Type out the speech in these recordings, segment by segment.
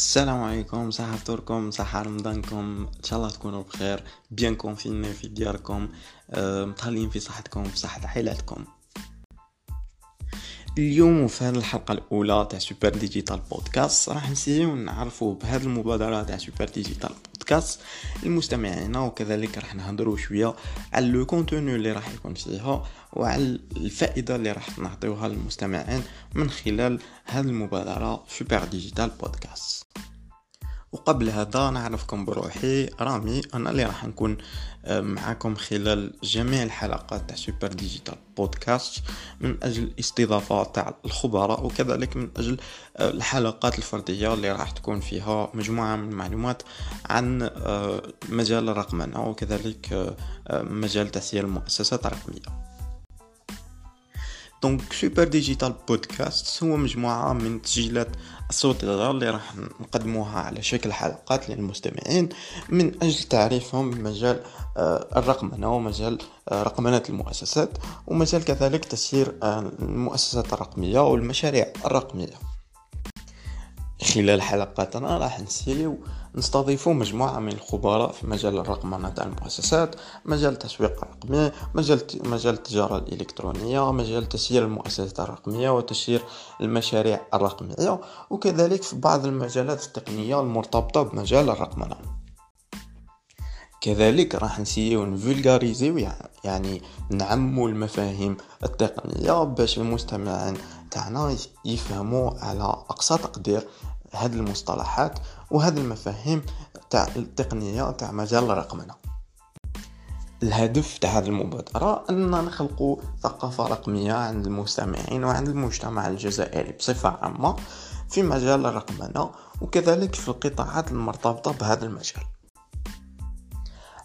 السلام عليكم صحة فطوركم صحة رمضانكم إن شاء الله تكونوا بخير bien confinés في دياركم آه، متهلين في صحتكم في صحة عائلاتكم. اليوم وفي هذه الحلقة الأولى تاع Super Digital Podcast راح نسيو نعرفوا بهذه المبادرة تاع Super Digital Podcast المستمعين وكذلك راح نهضروا شوية على le contenu اللي راح يكون فيها وعلى الفائدة اللي راح نعطيوها للمستمعين من خلال هذه المبادرة Super Digital Podcast وقبل هذا نعرفكم بروحي. رامي أنا اللي راح نكون آه، معكم خلال جميع الحلقات تاع Super Digital Podcast من أجل الاستضافة تاع الخبراء وكذلك من أجل آه، الحلقات الفردية اللي راح تكون فيها مجموعة من المعلومات عن آه، مجال الرقمنه وكذلك مجال تسيير المؤسسات الرقمية. donc Super Digital Podcast هو مجموعة من تسجيلات الصوتية اللي راح نقدموها على شكل حلقات للمستمعين من أجل تعريفهم بمجال آه، الرقمنة ومجال آه، رقمنة المؤسسات ومجال كذلك تسيير آه، المؤسسات الرقمية والمشاريع الرقمية. خلال حلقاتنا راح نسيو نستضيفوا مجموعة من الخبراء في مجال الرقمنة تاع المؤسسات مجال التسويق الرقمي مجال مجال التجارة الإلكترونية مجال تسيير المؤسسات الرقمية وتسيير المشاريع الرقمية وكذلك في بعض المجالات التقنية المرتبطة بمجال الرقمنة كذلك راح نسيو نفولغاريزيو يعني نعمو المفاهيم التقنية باش المستمعين تاعنا يفهموا على أقصى تقدير هذه المصطلحات وهذه المفاهيم تاع التقنية تاع مجال الرقمنة الهدف تاع هذه المبادرة أننا نخلق ثقافة رقمية عند المستمعين وعند المجتمع الجزائري بصفة عامة في مجال الرقمنة وكذلك في القطاعات المرتبطة بهذا المجال.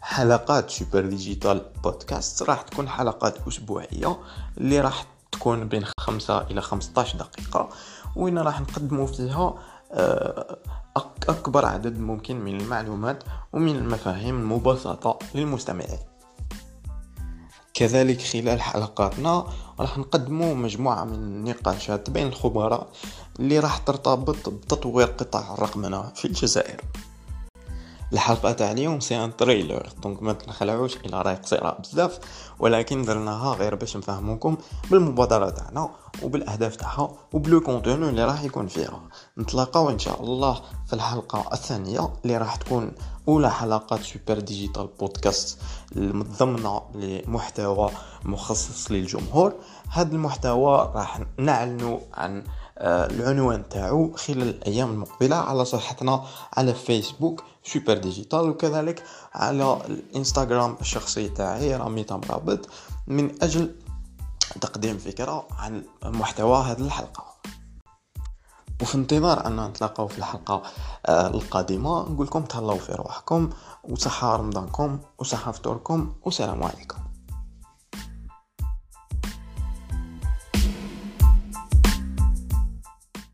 حلقات Super Digital Podcast راح تكون حلقات أسبوعية اللي راح تكون بين خمسة إلى خمسة دقيقة وين راح نقدموا فيها آه، أكبر عدد ممكن من المعلومات ومن المفاهيم المبسطة للمستمعين. كذلك خلال حلقاتنا راح نقدموا مجموعة من النقاشات بين الخبراء اللي راح ترتبط بتطوير قطاع الرقمنة في الجزائر. الحلقة تاع اليوم c'est un trailer. donc ما تنخلعوش إلى راهي قصيرة بزاف ولكن درناها غير باش نفهموكم بالمبادرة تاعنا وبالأهداف تاعها وب le contenu اللي راح يكون فيها. نتلاقاو إن شاء الله في الحلقة الثانية اللي راح تكون أولى حلقات Super Digital Podcast المتضمنة لمحتوى مخصص للجمهور. هذا المحتوى راح نعلنوا عن العنوان تاعو خلال الأيام المقبلة على صفحتنا على فيسبوك Super Digital وكذلك على الإنستغرام الشخصي تاعي رامي تمرابط من أجل تقديم فكرة عن محتوى هذه الحلقة. وفي انتظار أن نتلاقاو في الحلقة آه، القادمة نقول لكم تهلاو في روحكم وصحة رمضانكم وصحة فطوركم والسلام عليكم.